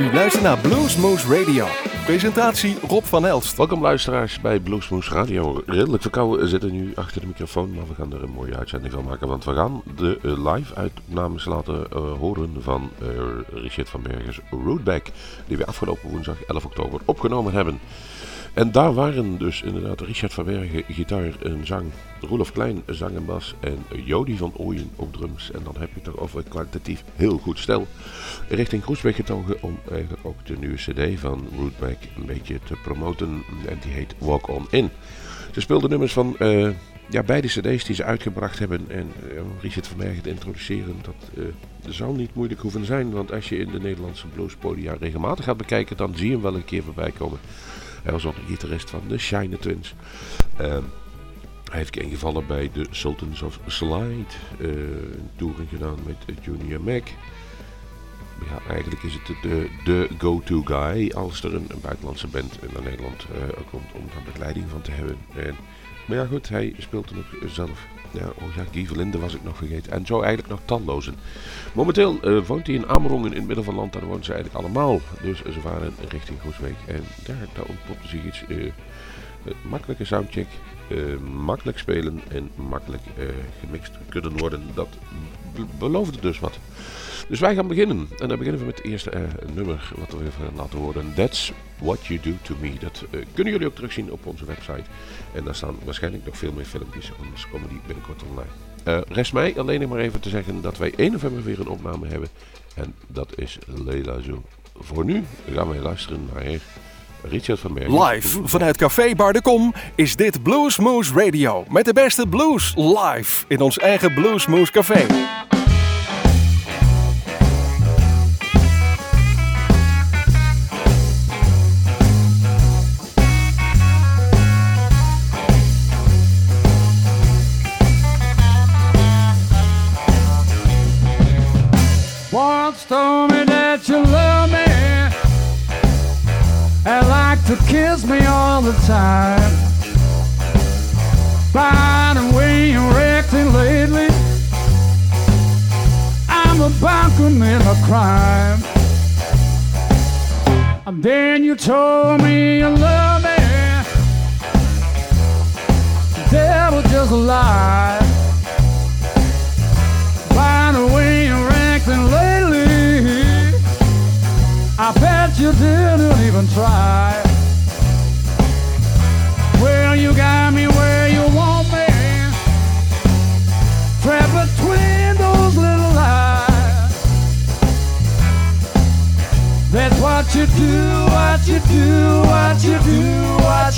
U luistert naar Bluesmoose Radio. Presentatie Rob van Elst. Welkom luisteraars bij Bluesmoose Radio. Redelijk verkouden zitten nu achter de microfoon, maar we gaan er een mooie uitzending van maken. Want we gaan de uh, live uitnames laten uh, horen van uh, Richard van Bergens Rootback. Die we afgelopen woensdag 11 oktober opgenomen hebben. En daar waren dus inderdaad Richard van Bergen gitaar en zang, Roelof Klein zang en bas en Jody van Ooyen op drums. En dan heb je het over kwalitatief heel goed stel. Richting Groesbeek getogen om eigenlijk ook de nieuwe cd van Rootback een beetje te promoten. En die heet Walk On In. Ze speelden nummers van uh, ja, beide cd's die ze uitgebracht hebben. En uh, Richard van Bergen te introduceren, dat uh, zal niet moeilijk hoeven zijn. Want als je in de Nederlandse bluespodia regelmatig gaat bekijken, dan zie je hem wel een keer voorbij komen. Hij was ook een gitarist van de Shine Twins. Uh, hij heeft ingevallen bij de Sultans of Slide. Uh, een touring gedaan met Junior Mac. Ja, eigenlijk is het de, de go-to guy als er een, een, buitenlandse band naar Nederland uh, komt om daar begeleiding van te hebben. En, maar ja goed, hij speelt er nog zelf. Ja, oh ja, Guy Verlinde was ik nog vergeten. En zo eigenlijk nog tallozen. Momenteel uh, woont hij in Amerongen in het midden van het land. Daar wonen ze eigenlijk allemaal. Dus ze waren richting Groesbeek. En daar, daar zich iets. Uh, makkelijke soundcheck. Uh, makkelijk spelen en makkelijk gemixt kunnen worden. Dat beloofde dus wat. Dus wij gaan beginnen. En dan beginnen we met het eerste uh, nummer wat we even laten horen. That's What You Do To Me. Dat uh, kunnen jullie ook terugzien op onze website. En daar staan waarschijnlijk nog veel meer filmpjes. Anders komen die binnenkort online. Uh, rest mij alleen maar even te zeggen dat wij 1 november weer een opname hebben. En dat is Leila Zo. Voor nu gaan wij luisteren naar Richard van Bergen. Live vanuit Café Bar de Kom is dit Bluesmoose Radio. Met de beste blues live in ons eigen Bluesmoose Café. Told me you love me. That was just a lie. By the way you're acting lately, I bet you didn't even try.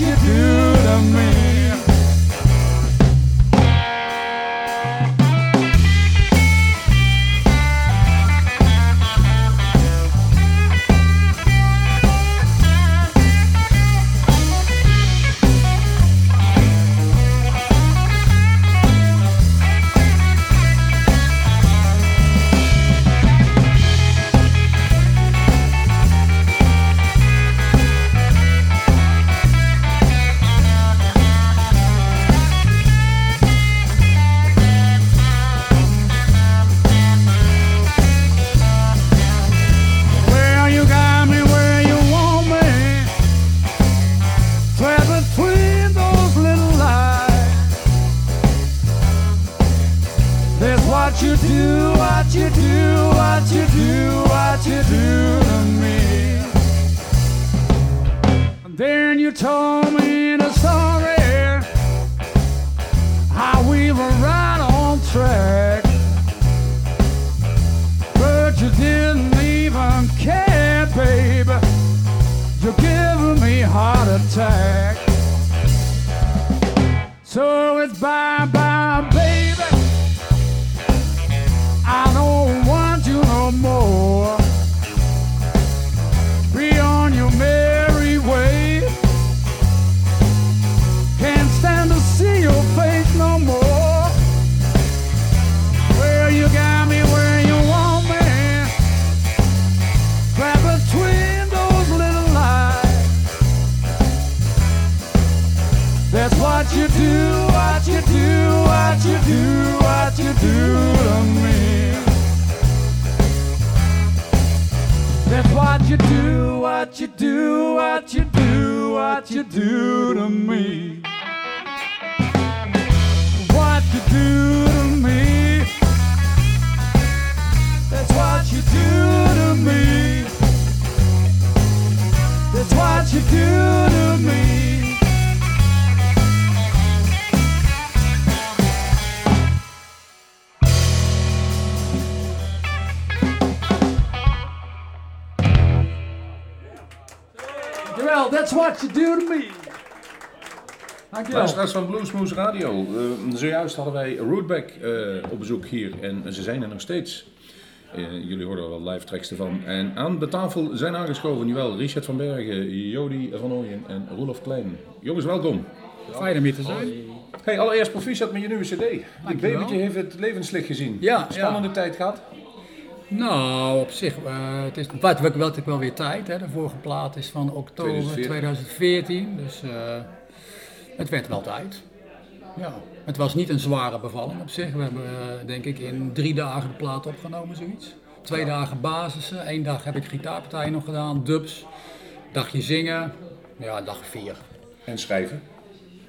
You do to me. Dankjewel. Luisteraars van Bluesmoose Radio. Eh, zojuist hadden wij Rootback eh, op bezoek hier en ze zijn er nog steeds. Eh, jullie horen er wel live tracks ervan. En aan de tafel zijn aangeschoven, jawel, Richard van Bergen, Jody van Ooyen en Roelof Klein. Jongens, welkom. Fijn om hier te zijn. Hey, allereerst proficiat met je nieuwe cd. Dit Dankjewel. babytje heeft het levenslicht gezien. Ja, Spannende ja. tijd gehad. Nou, op zich, eh, het is het werd wel, wel weer tijd. Hè. De vorige plaat is van oktober 2014. 2014, dus eh, het werd wel tijd. Ja. Het was niet een zware bevalling op zich. We hebben eh, denk ik in drie dagen de plaat opgenomen, zoiets. Twee dagen basissen, één dag heb ik gitaarpartijen nog gedaan, dubs, dagje zingen, ja, dag vier. En schrijven.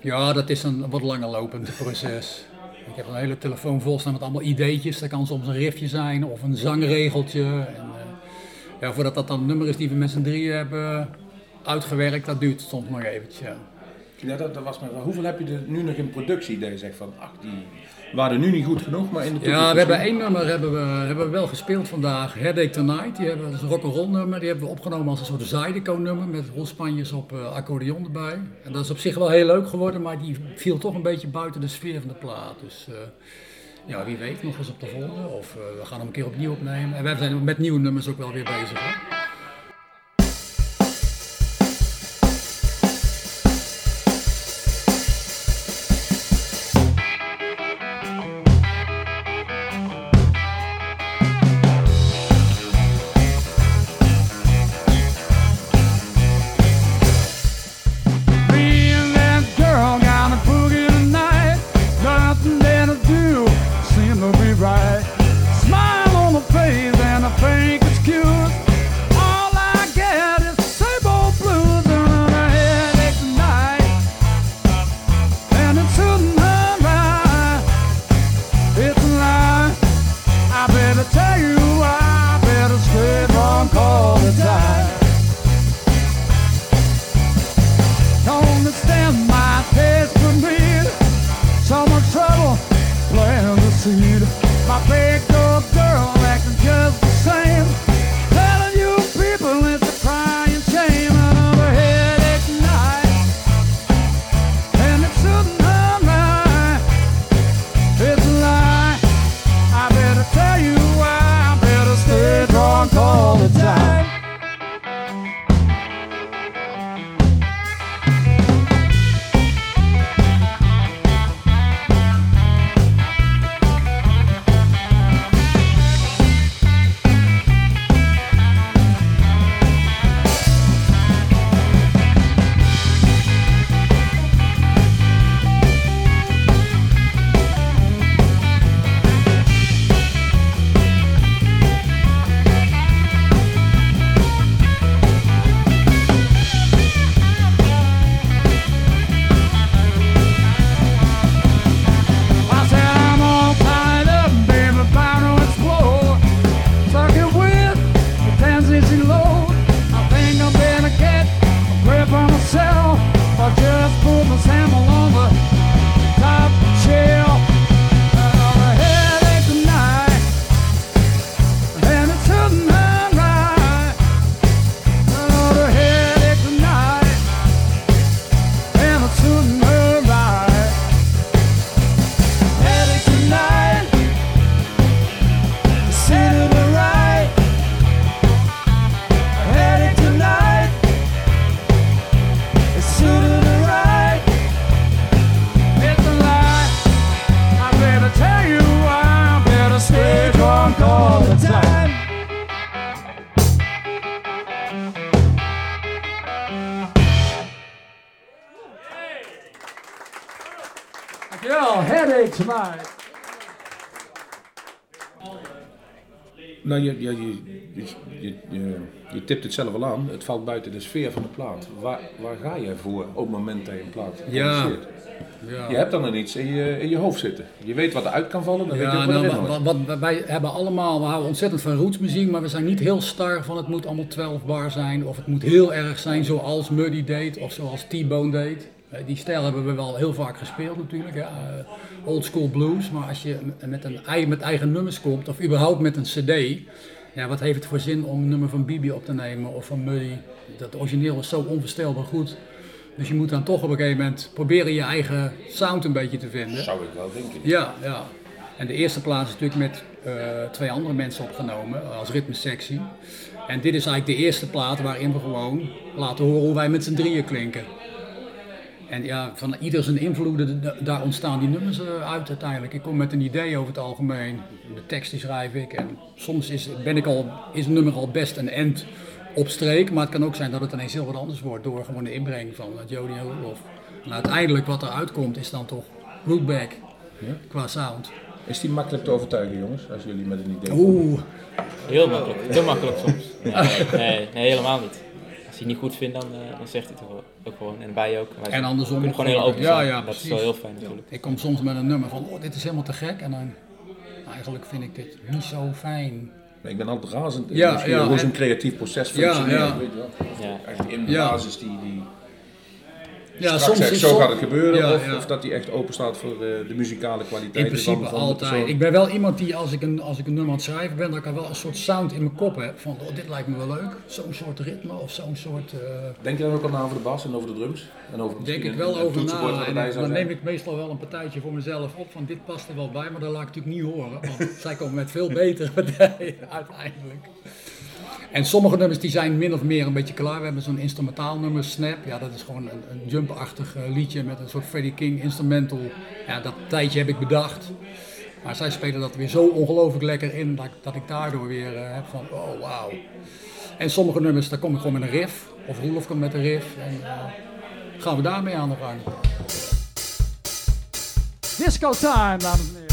Ja, dat is een wat langer lopend proces. Ik heb een hele telefoon vol staan met allemaal ideetjes. Dat kan soms een riffje zijn of een zangregeltje. En, eh, ja, voordat dat dan een nummer is die we met z'n drieën hebben uitgewerkt, dat duurt soms nog eventjes. Ja. Ja, dat, dat was maar. Hoeveel heb je er nu nog in productie? Dat je zegt van, ach, die waren nu niet goed genoeg, maar in de toekomst. Ja, we hebben één nummer hebben we, hebben we wel gespeeld vandaag, Headache Tonight. Die hebben, dat is een rock'n'roll nummer, die hebben we opgenomen als een soort Zydeco nummer met rolspanjes op eh, accordeon erbij. En dat is op zich wel heel leuk geworden, maar die viel toch een beetje buiten de sfeer van de plaat. Dus eh, ja, wie weet nog eens op de volgende of eh, we gaan hem een keer opnieuw opnemen. En wij zijn met nieuwe nummers ook wel weer bezig. Hè? Nou, je, je, je, je, je, je, je tipt het zelf al aan. Het valt buiten de sfeer van de plaat. Waar, waar ga je voor op het moment dat je een plaat Ja. produceert? Ja. Je hebt dan nog iets in je, in je hoofd zitten. Je weet wat eruit kan vallen, dan weet je Ja, ook wat nou, wat, wat- wij hebben allemaal, we houden ontzettend van rootsmuziek, maar we zijn niet heel star van het moet allemaal 12 bar zijn of het moet heel erg zijn zoals Muddy deed of zoals T-Bone deed. Eh, Die stijl hebben we wel heel vaak gespeeld natuurlijk, ja. eh, old school blues, maar als je met, een, met eigen nummers komt of überhaupt met een cd, ja, wat heeft het voor zin om een nummer van Bibi op te nemen of van Muddy? Dat origineel is zo onvoorstelbaar goed. Dus je moet dan toch op een gegeven moment proberen je eigen sound een beetje te vinden. Zou ik wel denken. Ja, ja. En de eerste plaats is natuurlijk met eh, twee andere mensen opgenomen als ritmesectie. En dit is eigenlijk de eerste plaat waarin we gewoon laten horen hoe wij met z'n drieën klinken. En ja, van ieder zijn invloeden, da- daar ontstaan die nummers eh, uit uiteindelijk. Ik kom met een idee over het algemeen. De tekst die schrijf ik. En soms is, ben ik al, is een nummer al best een end op streek. Maar het kan ook zijn dat het ineens heel wat anders wordt door gewoon de inbreng van Jody en Rudolph. En uiteindelijk wat eruit komt is dan toch Rootback qua sound. Is die makkelijk te overtuigen, jongens, als jullie met een idee komen? Oeh, Heel makkelijk, te makkelijk soms. Nee, nee, nee, helemaal niet. Als hij het niet goed vindt, dan, eh, dan zegt hij het ook, gewoon. En wij ook. Wij En andersom kunnen gewoon heel open Ja, zijn. ja, dat is wel heel fijn natuurlijk. ik kom soms met een nummer van, oh, dit is helemaal te gek. En dan, eigenlijk vind ik dit niet zo fijn. Ik ben altijd razend. Ja, ja, hoe zo'n creatief proces Ja, functioneert. ja. Weet je wel. Ja. Echt in de Ja. basis die, die Ja, straks zegt, zo gaat het gebeuren. Ja, of, ja. of dat die echt open staat voor eh, de muzikale kwaliteit. In principe altijd. Ik ben wel iemand die als ik, een, als ik een nummer aan het schrijven ben, dat ik wel een soort sound in mijn kop heb. Van oh, dit lijkt me wel leuk. Zo'n soort ritme of zo'n soort. eh, Denk je dan ook al na over de bas en over de drums? En over denk ik wel een- over na. En dan zou dan zijn? neem ik meestal wel een partijtje voor mezelf op van dit past er wel bij, maar dat laat ik natuurlijk niet horen. Want zij komen met veel betere partijen uiteindelijk. En sommige nummers die zijn min of meer een beetje klaar. We hebben zo'n instrumentaal nummer, Snap. Ja, dat is gewoon een, een jump-achtig eh, liedje met een soort Freddie King instrumental. Ja, dat tijdje heb ik bedacht. Maar zij spelen dat weer zo ongelooflijk lekker in dat, ik- dat ik daardoor weer eh, heb van, oh wauw. En sommige nummers, daar kom ik gewoon met een riff. Of Roelof komt met een riff. En eh, gaan we daarmee aan de gang. Disco time, dames en heren.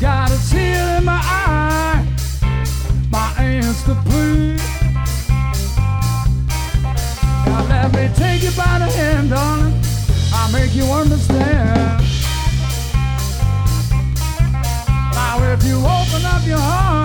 Gotta see it in my take you by the hand, darling. I'll make you understand. Now if you open up your heart,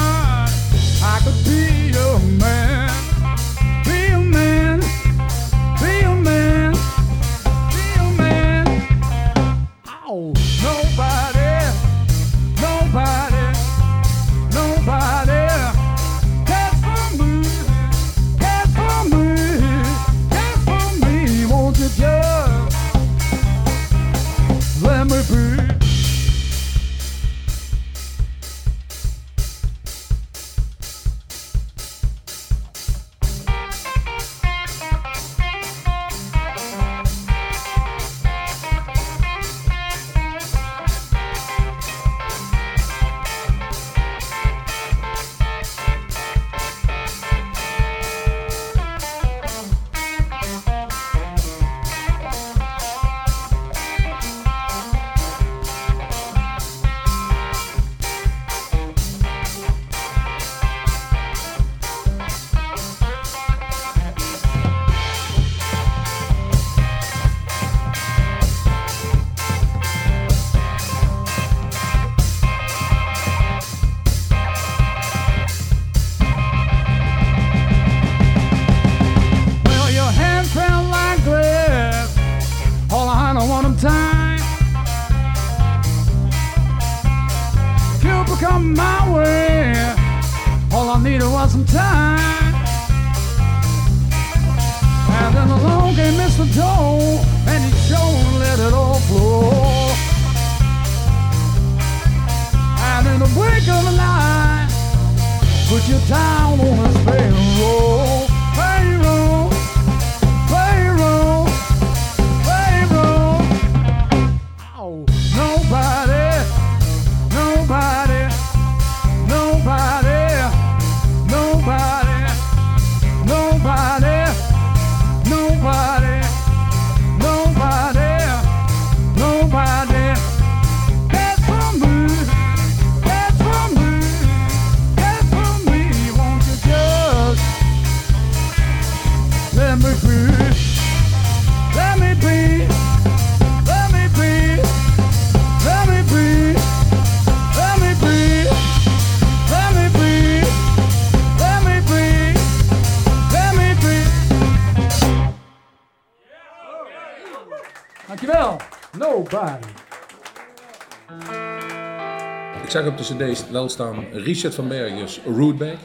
zag op de cd's wel staan Richard van Bergers, Rootback.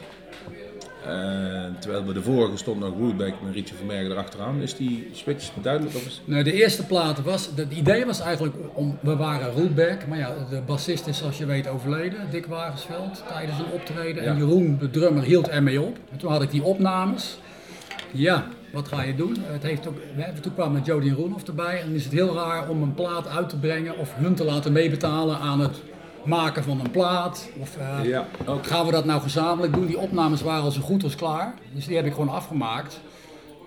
En terwijl bij de vorige stond nog Rootback met Richard van Bergen erachteraan. Is die switch duidelijk? Of is... Nou, de eerste plaat was, het idee was eigenlijk om, we waren rootback, maar ja, de bassist is zoals je weet overleden, Dick Wagensveld, tijdens een optreden. En. Jeroen, de drummer, hield ermee op. En toen had ik die opnames. Ja, wat ga je doen? Het heeft ook, we hebben- toen kwamen Jody en Roelof erbij. En dan is het heel raar om een plaat uit te brengen of hun te laten meebetalen aan het maken van een plaat. Of, eh, Ja. Gaan we dat nou gezamenlijk doen? Die opnames waren al zo goed als klaar. Dus die heb ik gewoon afgemaakt.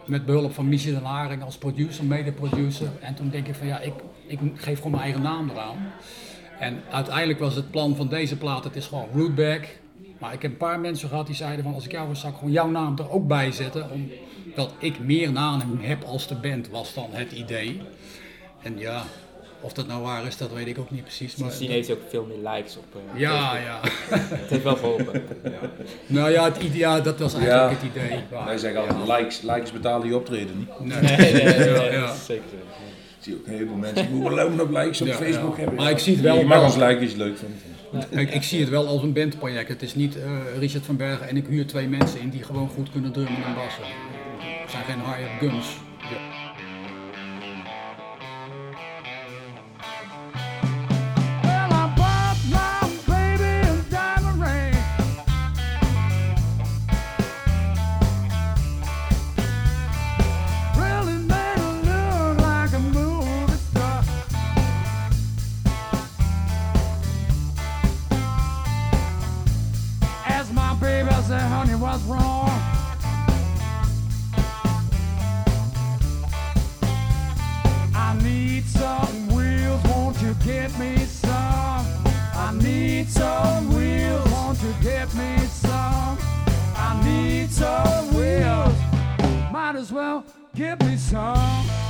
Met behulp van Michel den Haring als producer, mede-producer. En toen denk ik van ja, ik, ik geef gewoon mijn eigen naam eraan. En uiteindelijk was het plan van deze plaat, het is gewoon Rootback. Maar ik heb een paar mensen gehad die zeiden van als ik jou was, zou ik gewoon jouw naam er ook bij zetten. Omdat ik meer naam heb als de band, was dan het idee. En ja, of dat nou waar is, dat weet ik ook niet precies. Maar Sindsdien heeft hij ook veel meer likes op eh, ja, Facebook. ja. Het heeft wel geholpen. Nou ja, het idee, ja, dat was eigenlijk het idee. Wij zeggen altijd, likes, likes betalen je optreden niet. Nee. Nee, nee, nee, Ja, nee, ja. dat is zeker zo. Ik zie ook heel veel mensen die moeten lopen op likes op Ja, Facebook ja. hebben. Maar ik zie het wel Je mag wel. ons liken als je het leuk vindt. Kijk, ik zie het wel als een bandproject. Het is niet eh, Richard van Bergen en ik huur twee mensen in die gewoon goed kunnen drummen en bassen. Het zijn geen hired guns. Give me some.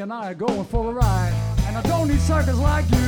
And I are going for a ride. And I don't need suckers like you.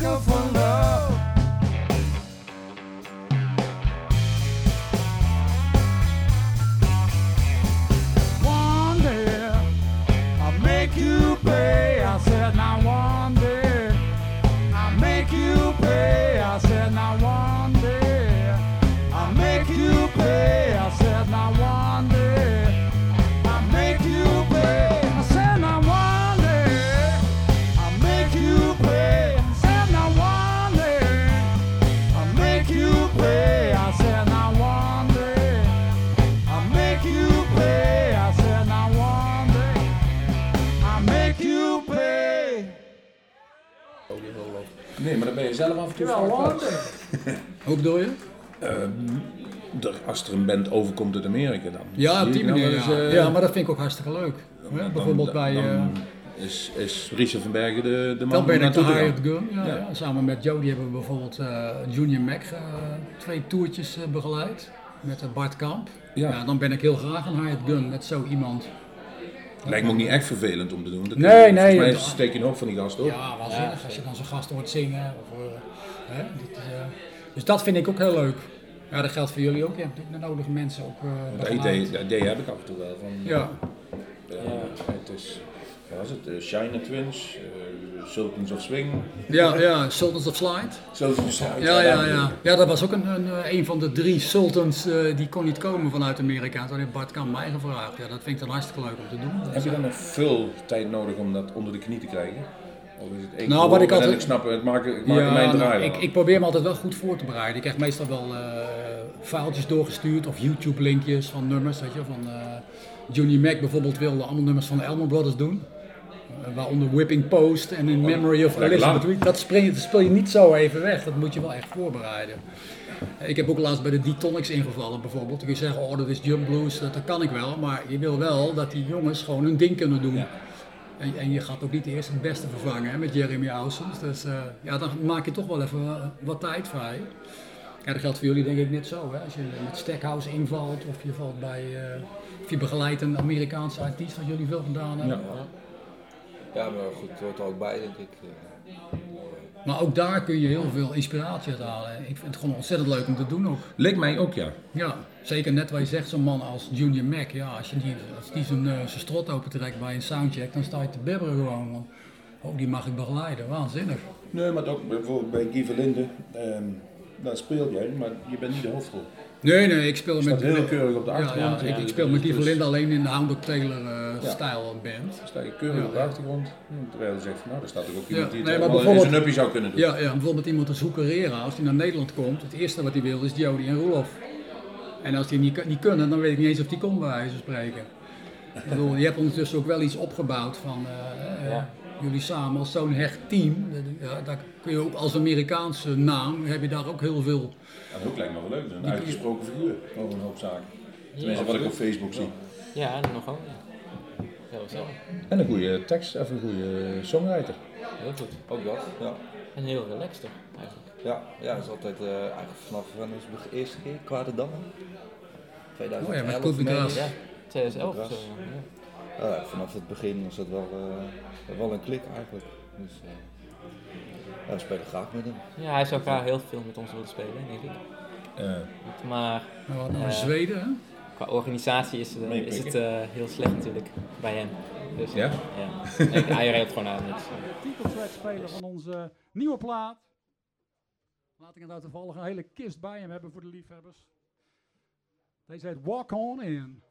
microphone. Zelf af en toe Ja, vaak. Hoe bedoel je? Er- Als er een band overkomt uit Amerika dan. Ja, op die ik nou manier. Ja. eens, eh, ja, maar dat vind ik ook hartstikke leuk. Dan- bijvoorbeeld bij... dan eh, is, is Richard van Bergen de, de man Dan ben ik de. Hired Gun. Ja, Ja. ja. Samen met Jody hebben we bijvoorbeeld eh, Junior Mac twee toertjes begeleid. Met Bart Kamp. Ja. Ja. dan ben ik heel graag een Hired Gun met zo iemand. Lijkt me ook niet echt vervelend om te doen. Dat Nee, je- nee, Volgens mij steek je een hoop van die gast op. Ja, waanzinnig. Als je dan zo'n gast hoort zingen. Of, eh, hè, dit is, eh, dus dat vind ik ook heel leuk. Ja, dat geldt voor jullie ook. Je hebt natuurlijk de nodige mensen ook eh Dat idee, dat idee heb ik af en toe wel. Van, Ja. eh, het is, wat was het? Uh, Shiner Twins, eh, Sultans of Swing. Ja, ja, Sultans of Slide. Sultans of Swing. Ja, ja, ja. Ja, dat was ook een, een, eh, een van de drie sultans eh, die kon niet komen vanuit Amerika. Toen heeft Bart Kamp mij gevraagd. Ja, dat vind ik dan hartstikke leuk om te doen. Heb je dan nog veel tijd nodig om dat onder de knie te krijgen? Of is het één Nou, wat ik altijd- ik snap het, ik maak, ik maak er Ja, mijn nou, draai ik, aan. ik probeer me altijd wel goed voor te bereiden. Ik krijg meestal wel eh faaltjes doorgestuurd of YouTube-linkjes van nummers. Weet je, van eh Junior Mac bijvoorbeeld wilde allemaal nummers van de Elmer Brothers doen. Eh, waaronder Whipping Post en In Memory of Elizabeth. Reed. Dat, spring je- dat speel je niet zo even weg. Dat moet je wel echt voorbereiden. Ik heb ook laatst bij de D-Tonics ingevallen bijvoorbeeld. Dan kun je zeggen, oh dat is jump blues, dat, dat kan ik wel. Maar je wil wel dat die jongens gewoon hun ding kunnen doen. En, en je gaat ook niet eerst het beste vervangen hè, met Jeremy Ausens. Dus eh, ja, dan maak je toch wel even eh, wat tijd vrij. Ja, dat geldt voor jullie denk ik net zo. Hè? Als je met Stackhouse invalt of je valt bij, eh, of je begeleidt een Amerikaanse artiest wat jullie veel gedaan hebben. Ja, maar goed, het hoort er ook bij, denk ik. Eh, Maar ook daar kun je heel veel inspiratie uit halen. Ik vind het gewoon ontzettend leuk om te doen ook. Leek mij ook, ja. Ja, zeker net wat je zegt, zo'n man als Junior Mac. Ja, als, je die, als die zijn, eh, zijn strot opentrekt bij een soundcheck, dan sta je te bibberen gewoon. Want, oh, die mag ik begeleiden. Waanzinnig. Nee, maar ook bijvoorbeeld bij Guy Verlinde, ehm daar speel jij, maar je bent niet de hoofdrol. Nee, nee, ik speel met... heel keurig op de achtergrond. ja, ik, Ja, ik speel met Guy dus- Verlinde alleen in de Hound Taylor eh, Ja. stijl band. Sta je keurig op de achtergrond. Terwijl je zegt van nou, daar staat ook iemand die het nee, helemaal in bijvoorbeeld- zijn uppie zou kunnen doen. Ja, ja, bijvoorbeeld iemand als Hoekerera, als hij naar Nederland komt, het eerste wat hij wil is Jody en Roelof. En als die niet, niet kunnen, dan weet ik niet eens of die komt bij wijze van spreken. Ik bedoel, je hebt ondertussen ook wel iets opgebouwd van eh, eh, Ja. jullie samen als zo'n hecht team. Ja, daar kun je ook als Amerikaanse naam, heb je daar ook heel veel... Ja, dat ook lijkt me wel leuk. Een uitgesproken figuur over een hoop zaken. Tenminste, wat ik op Facebook zie. Ja, nogal. Ja. Heel zo. En een goede tekst, even een goede songwriter. Heel goed. ook dat, ja. En heel relaxed toch, eigenlijk. Ja, ja, dat is altijd eh, eigenlijk vanaf wanneer is het de eerste keer, Kwade Dammen? 2011. Oh ja, met Kobe. Gras. Ja, 2011 of Gras. zo. Ja. Ja, vanaf het begin was het wel, eh, wel een klik eigenlijk. Dus, eh, ja, we spelen graag met hem. ja, hij zou graag heel veel met ons willen spelen, denk ik. Eh, Maar Nou, wat nou, Eh, Zweden, hè? qua organisatie is, eh, is het eh, heel slecht natuurlijk bij hem. Dus, Ja? ja. Nee, hij rijdt gewoon aan niks. titeltrack spelen van onze nieuwe plaat. Laat ik nou toevallig een hele kist bij hem hebben voor de liefhebbers. Deze heet Walk On In.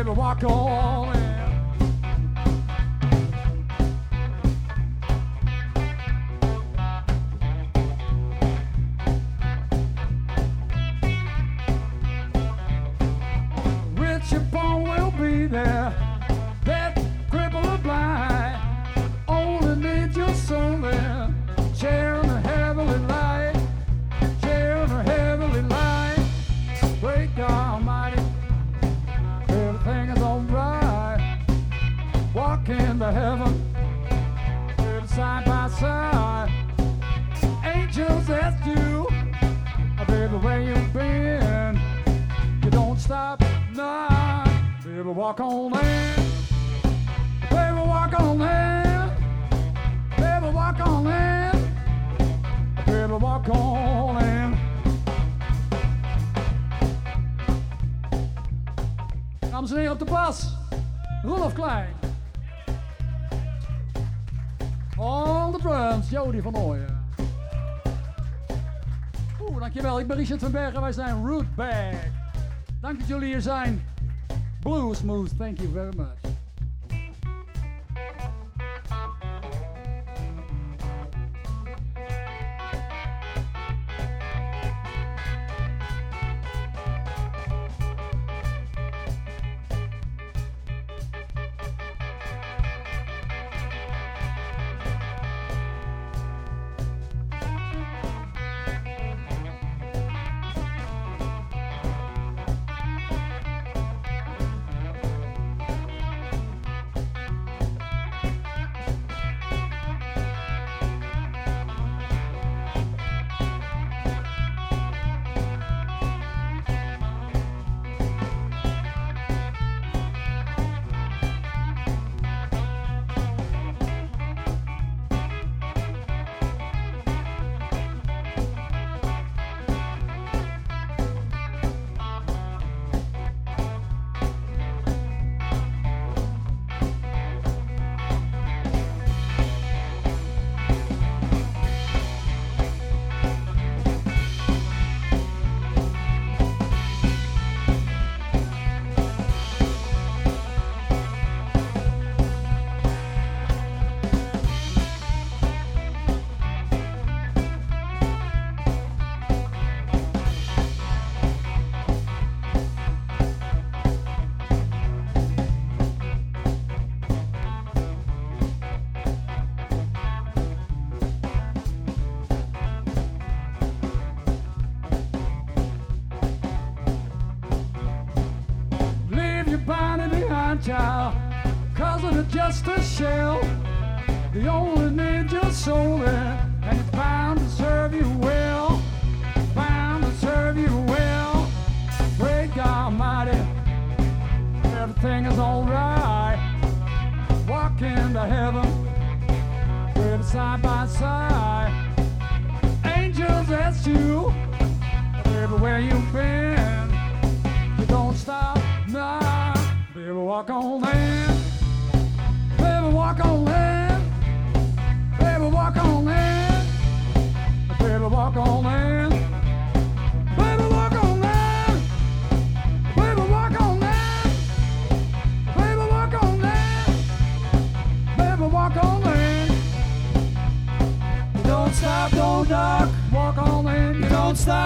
Baby, walk on Richard van Bergen. Wij zijn Rootbag. Dank dat jullie hier zijn. Blue Smooth, thank you very much.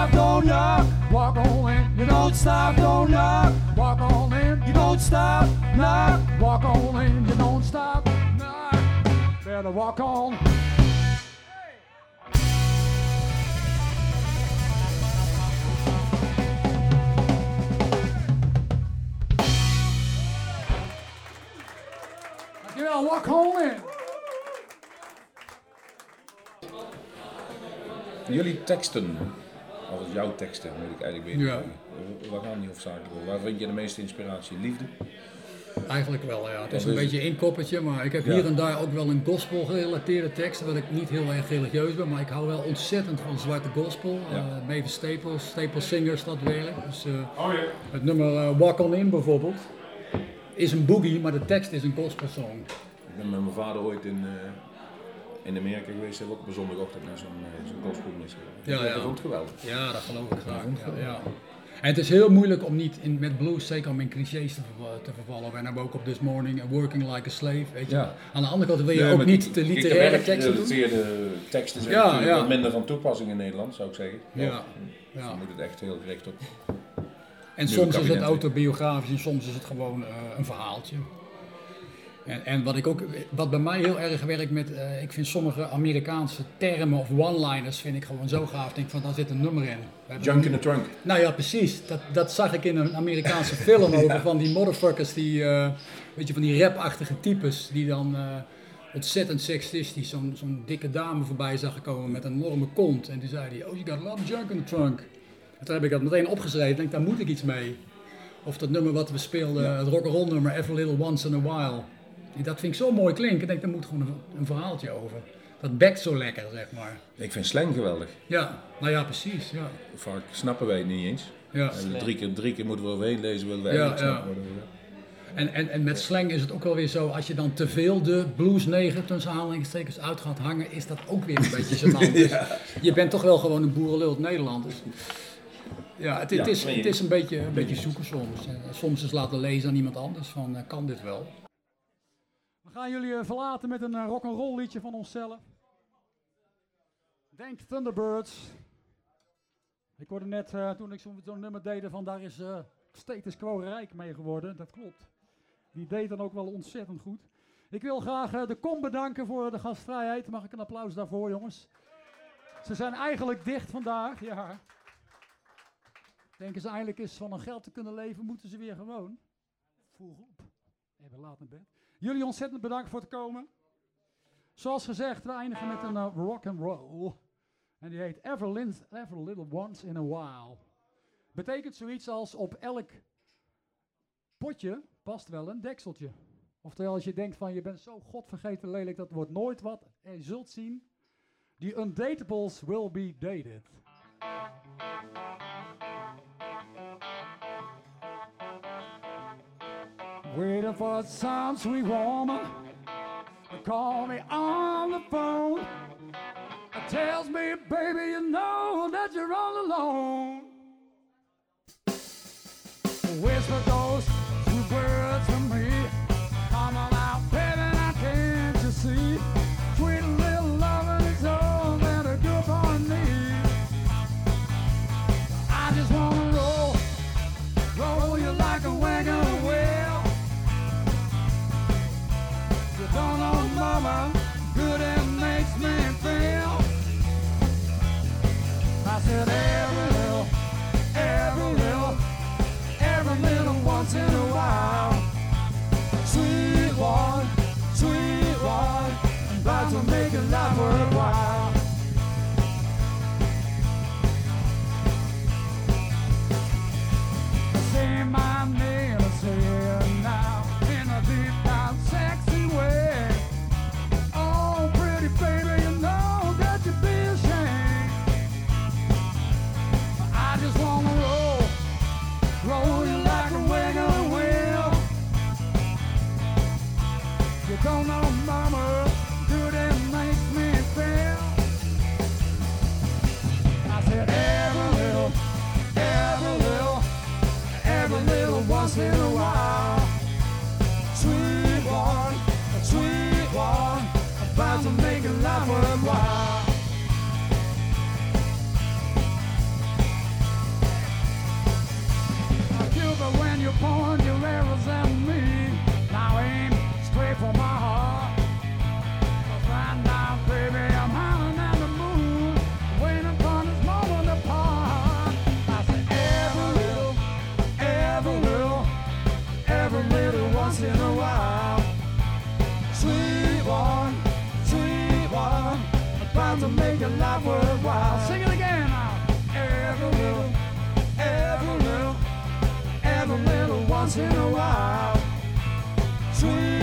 Stop, don't knock. Walk on in. You don't stop, don't knock. Walk on in. You don't stop, knock. Walk on in. You don't stop, knock. Better walk on. Dankjewel, walk on in. Jullie teksten, of jouw teksten moet ik eigenlijk. Ja. Eh, Waar gaan die hoofdzakelijk over? Waar vind je de meeste inspiratie? Liefde? Eigenlijk wel, ja. Het is een is beetje een koppertje, maar ik heb Ja. hier en daar ook wel een gospel gerelateerde tekst, wat ik niet heel erg religieus ben, maar ik hou wel ontzettend van zwarte gospel. Ja. Eh, Mavis Staples, Staples Singers dat werk. Dus, eh, Het nummer eh, Walk On In bijvoorbeeld. is een boogie, maar de tekst is een gospelsong. Ik ben met mijn vader ooit in, eh, in Amerika geweest. Hebben we ook op een zondagochtend naar zo'n uh, zo'n gospelmis. Ja, ja. Dat vond ik geweldig. Ja, dat geloof ik graag. Ja, ja. En het is heel moeilijk om niet in, met blues, zeker om in clichés te, te vervallen. Wij hebben ook op This Morning en Working Like a Slave. Weet je. Ja. Aan de andere kant wil je Nee, ook niet te de literaire teksten de doen. gerelateerde teksten zijn Ja, ja. wat minder van toepassing in Nederland, zou ik zeggen. Ja, Dus ja. dan moet het echt heel gericht op. En soms is het autobiografisch en soms is het gewoon eh, een verhaaltje. En, en wat, ik ook, wat bij mij heel erg werkt met, eh, ik vind sommige Amerikaanse termen of one-liners vind ik gewoon zo gaaf. Ik denk van, daar zit een nummer in. Junk in the trunk. Nou ja, precies. Dat, dat zag ik in een Amerikaanse film over van die motherfuckers, die, eh, weet je, van die rapachtige types, die dan eh, ontzettend seksistisch zo'n zo'n dikke dame voorbij zagen komen met een enorme kont. En die zei die, oh, you got a lot of junk in the trunk. En toen heb ik dat meteen opgeschreven en denk, daar moet ik iets mee. Of dat nummer wat we speelden, het rock'n'roll nummer, Every Little Once in a While. Die- Dat vind ik zo mooi klinken. Ik denk, daar moet gewoon een, een verhaaltje over. Dat bekt zo lekker, zeg maar. Ik vind slang geweldig. Ja, nou ja, precies. Ja. Vaak snappen wij het niet eens. Ja. Drie, keer, drie keer moeten we overheen lezen, willen wij Ja, ja. snappen. En, en, en met slang is het ook wel weer zo, als je dan te veel de bluesneger tussen aanhalingstekens uit gaat hangen, is dat ook weer een beetje gênant. Dus je bent toch wel gewoon een boerenlul uit Nederland. Ja, het, het, Ja, is, het is een beetje, een beetje zoeken soms. En soms eens laten lezen aan iemand anders van, eh, kan dit wel? Gaan jullie eh, verlaten met een uh, rock'n'roll liedje van onszelf. Denk Thunderbirds. Ik hoorde net eh, toen ik zo'n nummer deed van daar is eh, Status Quo rijk mee geworden. Dat klopt. Die deed dan ook wel ontzettend goed. Ik wil graag eh, de kom bedanken voor de gastvrijheid. Mag ik een applaus daarvoor, jongens? Ze zijn eigenlijk dicht vandaag, ja. Denken ze eigenlijk eens van hun geld te kunnen leven, moeten ze weer gewoon. Vroeg op. Even laat naar bed. Jullie ontzettend bedankt voor het komen. Zoals gezegd, we eindigen met een uh, rock and roll. En die heet Ever, Lin- Ever Little Once in a While. Betekent zoiets als op elk potje past wel een dekseltje. Oftewel, als je denkt van je bent zo godvergeten lelijk, dat wordt nooit wat. En je zult zien, die undatables will be dated. Waiting for some sweet woman to call me on the phone. It tells me, baby, you know that you're all alone. Whisper those sweet words Me, now aim straight for my right now, baby, I'm howling at the moon, waiting for this moment to. I said every little, every little, every little once in a while. Sweet one, sweet one, about to make your life worthwhile. Sing it in a while. Sweet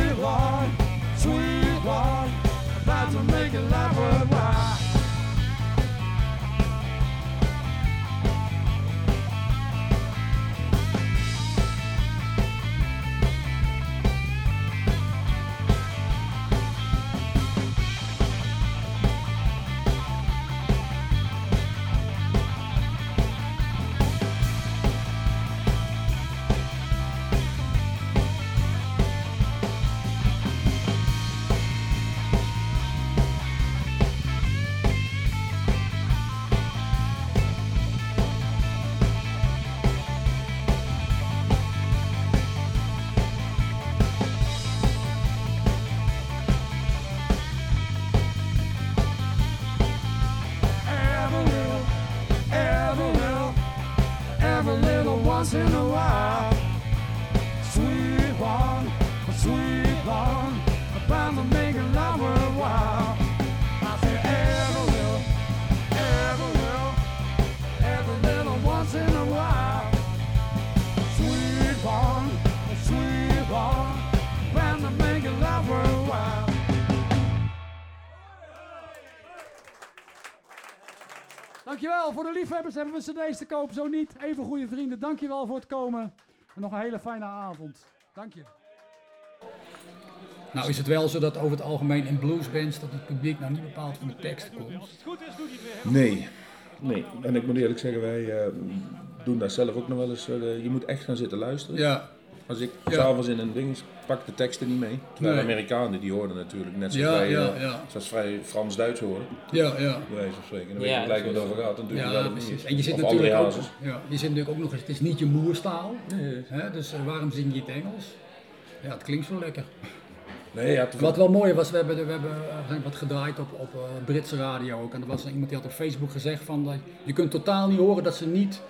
Dankjewel. Voor de liefhebbers hebben we cd's te kopen, zo niet. Even goede vrienden, dankjewel voor het komen. En nog een hele fijne avond. Dank je. Nou is het wel zo dat over het algemeen in bluesbands dat het publiek nou niet bepaald van de tekst komt. Nee. Nee. En ik moet eerlijk zeggen, wij eh, doen dat zelf ook nog wel eens. eh, je moet echt gaan zitten luisteren. Ja, Als ik Ja. s'avonds in een ding pak de teksten niet mee. Terwijl Nee. de Amerikanen die hoorden natuurlijk net zoals Ja, wij, ja, eh, ja. zoals vrij Frans-Duits horen. ja, ja. Bij wijze van spreken. Dan weet je gelijk wat het over gaat. Dan doe je Ja, dat precies. niet. En je zit Of natuurlijk André ook, ja, je zit natuurlijk ook nog eens, het is niet je moerstaal. Hè, dus eh, waarom zing je het Engels? Ja, het klinkt zo lekker. Nee, ja, Wat wel mooi was, we hebben, we hebben eh, we zijn wat gedraaid op, op Britse radio ook. En er was iemand die had op Facebook gezegd van, dat je kunt totaal niet horen dat ze niet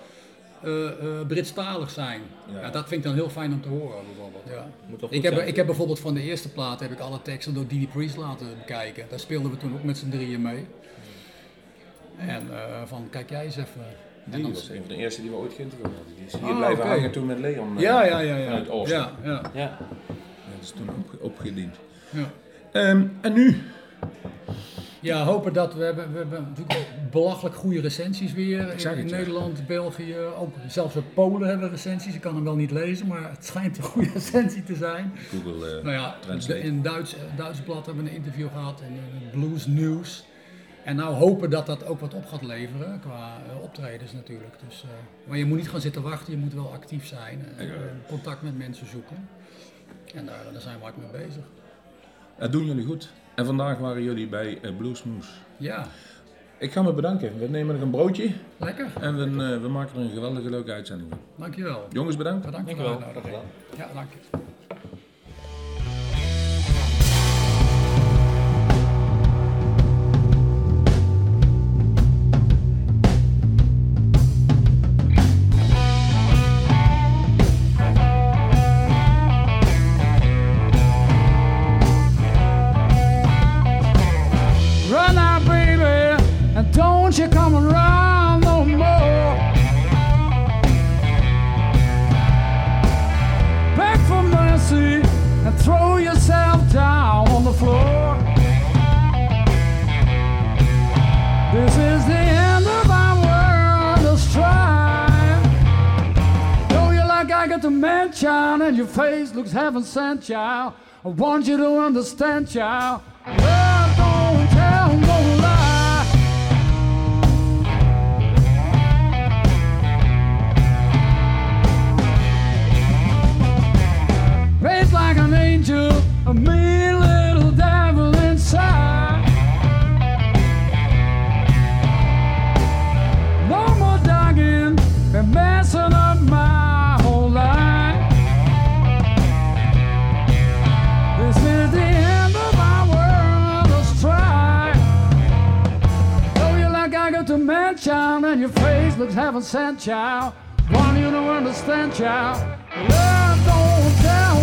eh Britstalig zijn. Ja. Ja. dat vind ik dan heel fijn om te horen bijvoorbeeld. Ja. Moet Ik heb, zijn. ik heb bijvoorbeeld van de eerste plaat heb ik alle teksten door Didi Priest laten bekijken. Daar speelden we toen ook met z'n drieën mee. En eh, van, kijk jij eens even. En Die was een van de eerste die we ooit geïnterviewd hadden. Die is hier Ah, blijven oké. hangen toen met Leon. ja, ja, ja, ja. Vanuit Oosten. ja, ja, Ja, Dat is toen op, opgediend. ja. Ehm, en nu? Ja, hopen dat we hebben, we hebben natuurlijk belachelijk goede recensies weer in, in ja. Nederland, België, ook zelfs uit Polen hebben recensies. Ik kan hem wel niet lezen, maar het schijnt een goede recensie te zijn. Google. eh, Nou ja, in Duits, eh, Duits blad hebben we een interview gehad in eh, Blues News. En nou hopen dat dat ook wat op gaat leveren qua optredens natuurlijk. Dus, maar je moet niet gaan zitten wachten, je moet wel actief zijn. en contact met mensen zoeken. En daar, daar zijn we hard mee bezig. Dat doen jullie goed. En vandaag waren jullie bij uh, Bluesmoes. Ja, Ik ga me bedanken. We nemen nog een broodje lekker. en we, eh, we maken er een geweldige leuke uitzending van. Dankjewel. Jongens, bedankt. Bedankt voor de Dankjewel. uitnodiging. Ja, dank je. Don't you come around no more. Beg for mercy and throw yourself down on the floor. This is the end of our world of strife. Know you like I got to mention, and your face looks heaven sent, child. I want you to understand, child. Mention, and your face looks heaven sent, child. Want you to understand, child. Love don't tell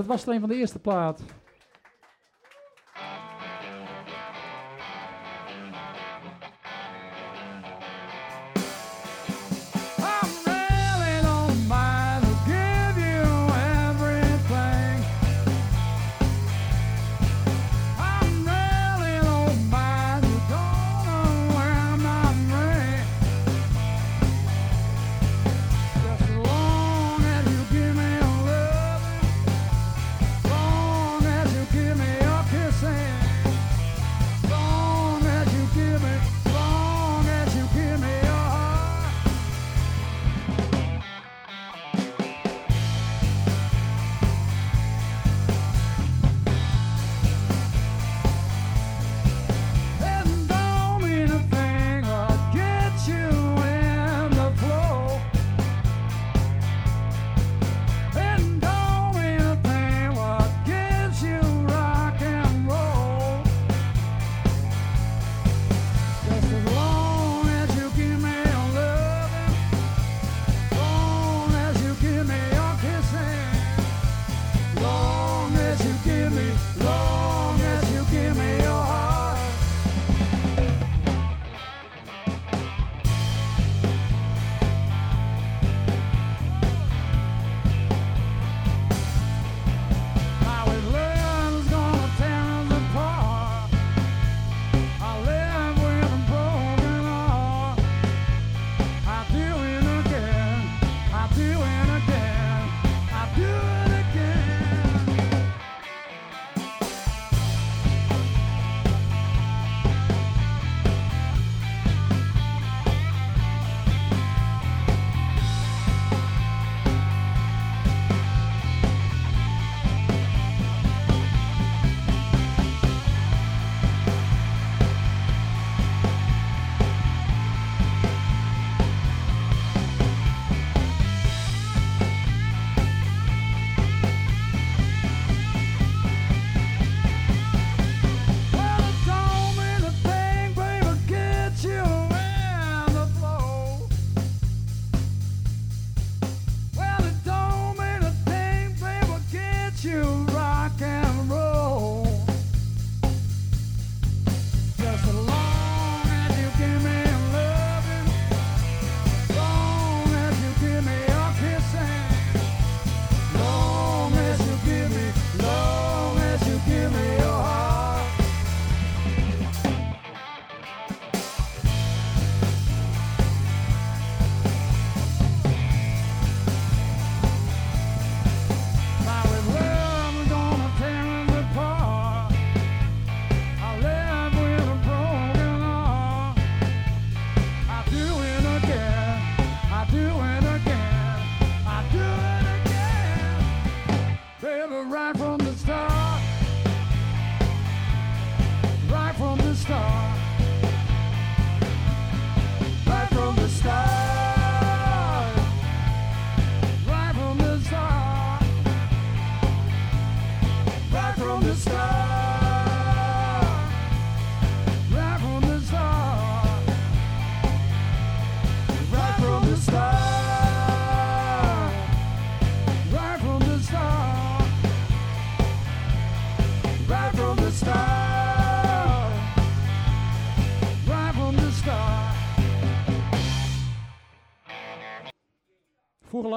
dat was alleen van de eerste plaat.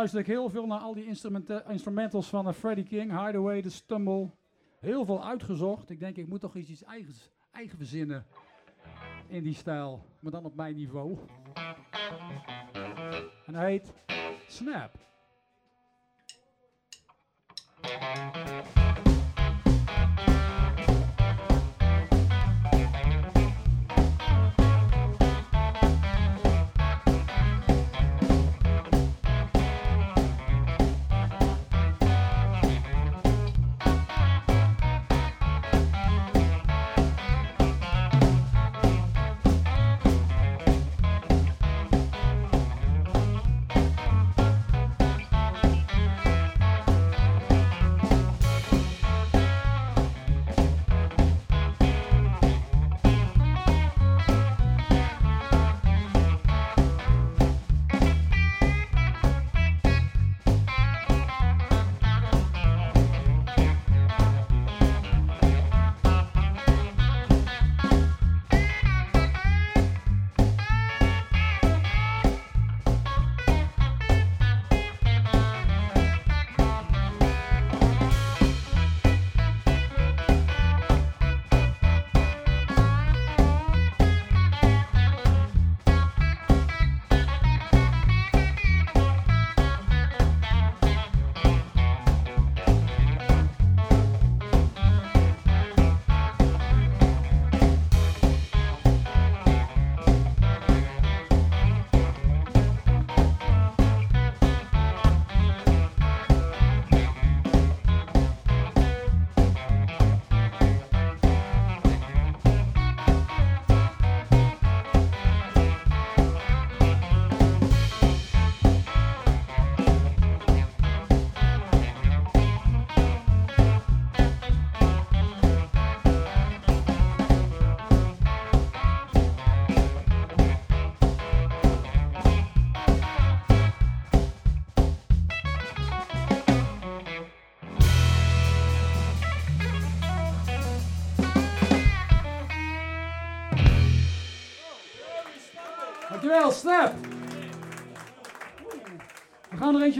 luister ik heel veel naar al die instrumentals van Freddy Freddie King, Hideaway, The Stumble. Heel veel uitgezocht. Ik denk, ik moet toch iets eigen verzinnen in die stijl, maar dan op mijn niveau. En hij heet Snap.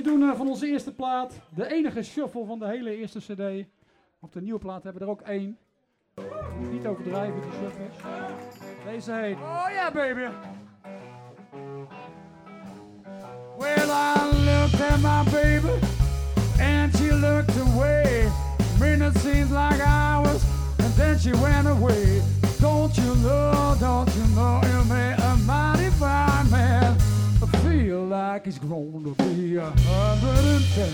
Doen eh, van onze eerste plaat. De enige shuffle van de hele eerste cd. Op de nieuwe plaat hebben we er ook één. Niet overdrijven, die shuffles. Deze heet Oh yeah baby. Well, I looked at my baby and she looked away. Minute seems like hours and then she went away. Don't you know, don't you know, you made a mighty fine man. I like he's grown to be a hundred and ten.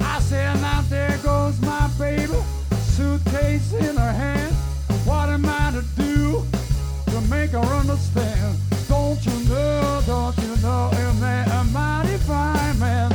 I said, now there goes my baby, suitcase in her hand. What am I to do to make her understand? Don't you know, don't you know, you made a mighty fine man.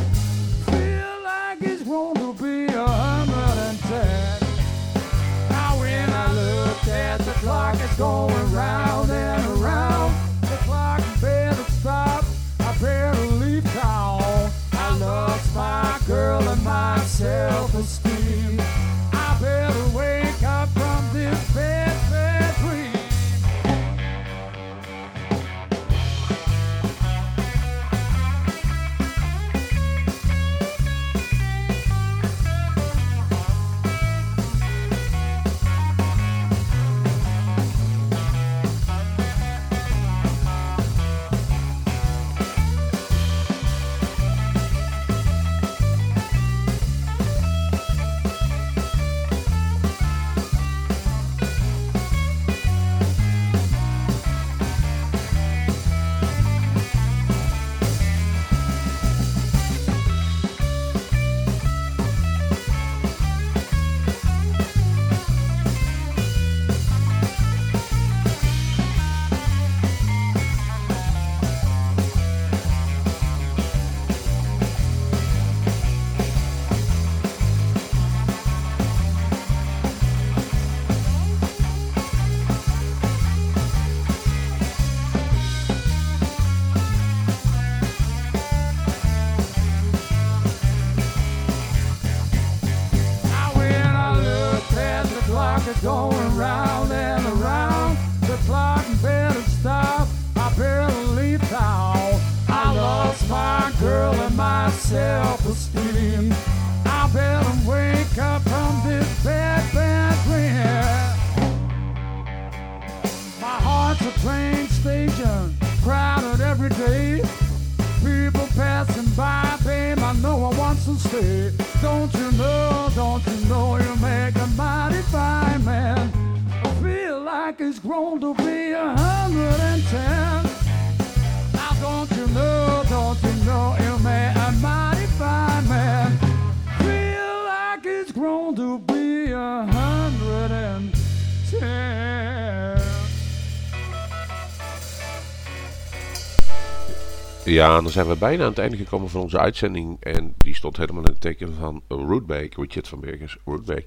Dan zijn we bijna aan het einde gekomen van onze uitzending. En die stond helemaal in het teken van Rootback, Richard van Bergens, Rootback.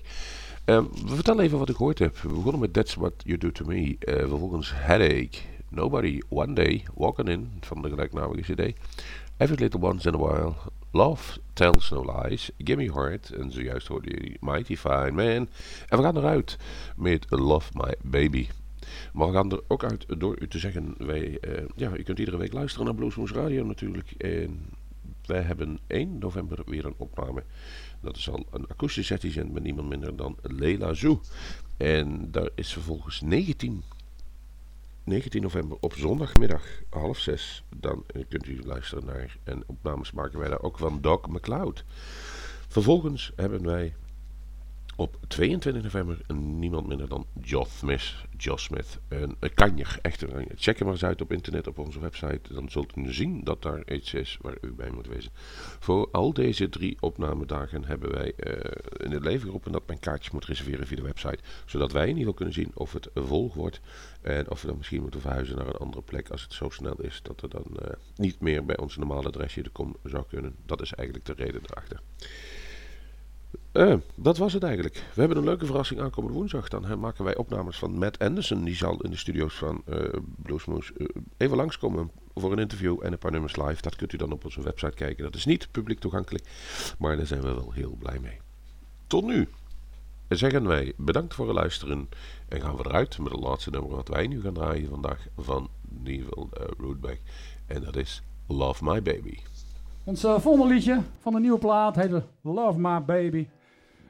Ehm we vertellen even wat ik gehoord heb. We begonnen met That's What You Do To Me. Eh, vervolgens Headache, Nobody, One Day, Walking In, van de gelijknamige cd. Every Little Once In A While, Love Tells No Lies, Gimme Heart. En zojuist hoorde je Mighty Fine Man. En we gaan eruit met Love My Baby. Maar we gaan er ook uit door u te zeggen, wij, eh, ja, u kunt iedere week luisteren naar Bluesmoes Radio natuurlijk. En wij hebben 1 november weer een opname. Dat is al een akoestische sessie met niemand minder dan Leila Zoo. En daar is vervolgens 19, 19 november op zondagmiddag half zes. Dan kunt u luisteren naar en opnames maken wij daar ook van Doc McLeod. Vervolgens hebben wij op 22 november niemand minder dan Josh Smith. Smith. Een, een kanjer, echt. Check hem maar eens uit op internet, op onze website. Dan zult u zien dat daar iets is waar u bij moet wezen. Voor al deze drie opnamedagen hebben wij eh, in het leven geroepen dat men kaartjes moet reserveren via de website. Zodat wij in ieder geval kunnen zien of het vol wordt. En of we dan misschien moeten verhuizen naar een andere plek als het zo snel is dat er dan eh, niet meer bij ons normale adresje de kom zou kunnen. Dat is eigenlijk de reden erachter. Eh, dat was het eigenlijk. We hebben een leuke verrassing aankomende woensdag. Dan maken wij opnames van Matt Anderson. Die zal in de studio's van eh Bluesmoose eh, even langskomen voor een interview en een paar nummers live. Dat kunt u dan op onze website kijken. Dat is niet publiek toegankelijk, maar daar zijn we wel heel blij mee. Tot nu. zeggen wij bedankt voor het luisteren. En gaan we eruit met het laatste nummer wat wij nu gaan draaien vandaag van Neville uh, Rootback. En dat is Love My Baby. Ons uh, volgende liedje van de nieuwe plaat heet Love My Baby.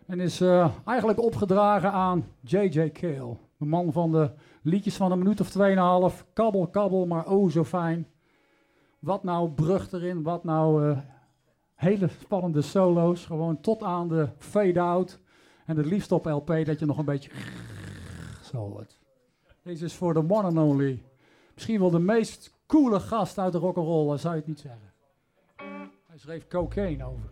En is uh, eigenlijk opgedragen aan J.J. Kale. De man van de liedjes van een minuut of tweeënhalf. Kabbel, kabbel, maar oh zo fijn. Wat nou brug erin, wat nou uh, hele spannende solo's. Gewoon tot aan de fade-out. En het liefst op LP dat je nog een beetje zo hoort. Deze is voor de one and only. Misschien wel de meest coole gast uit de rock'n'roll, zou je het niet zeggen. Schreef cocaine over.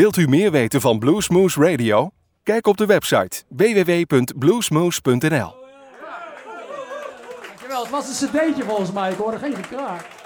Wilt u meer weten van Bluesmoose Radio? Kijk op de website www.bluesmoose.nl. Dankjewel, het was een cd'tje volgens mij, ik hoorde geen gekraak.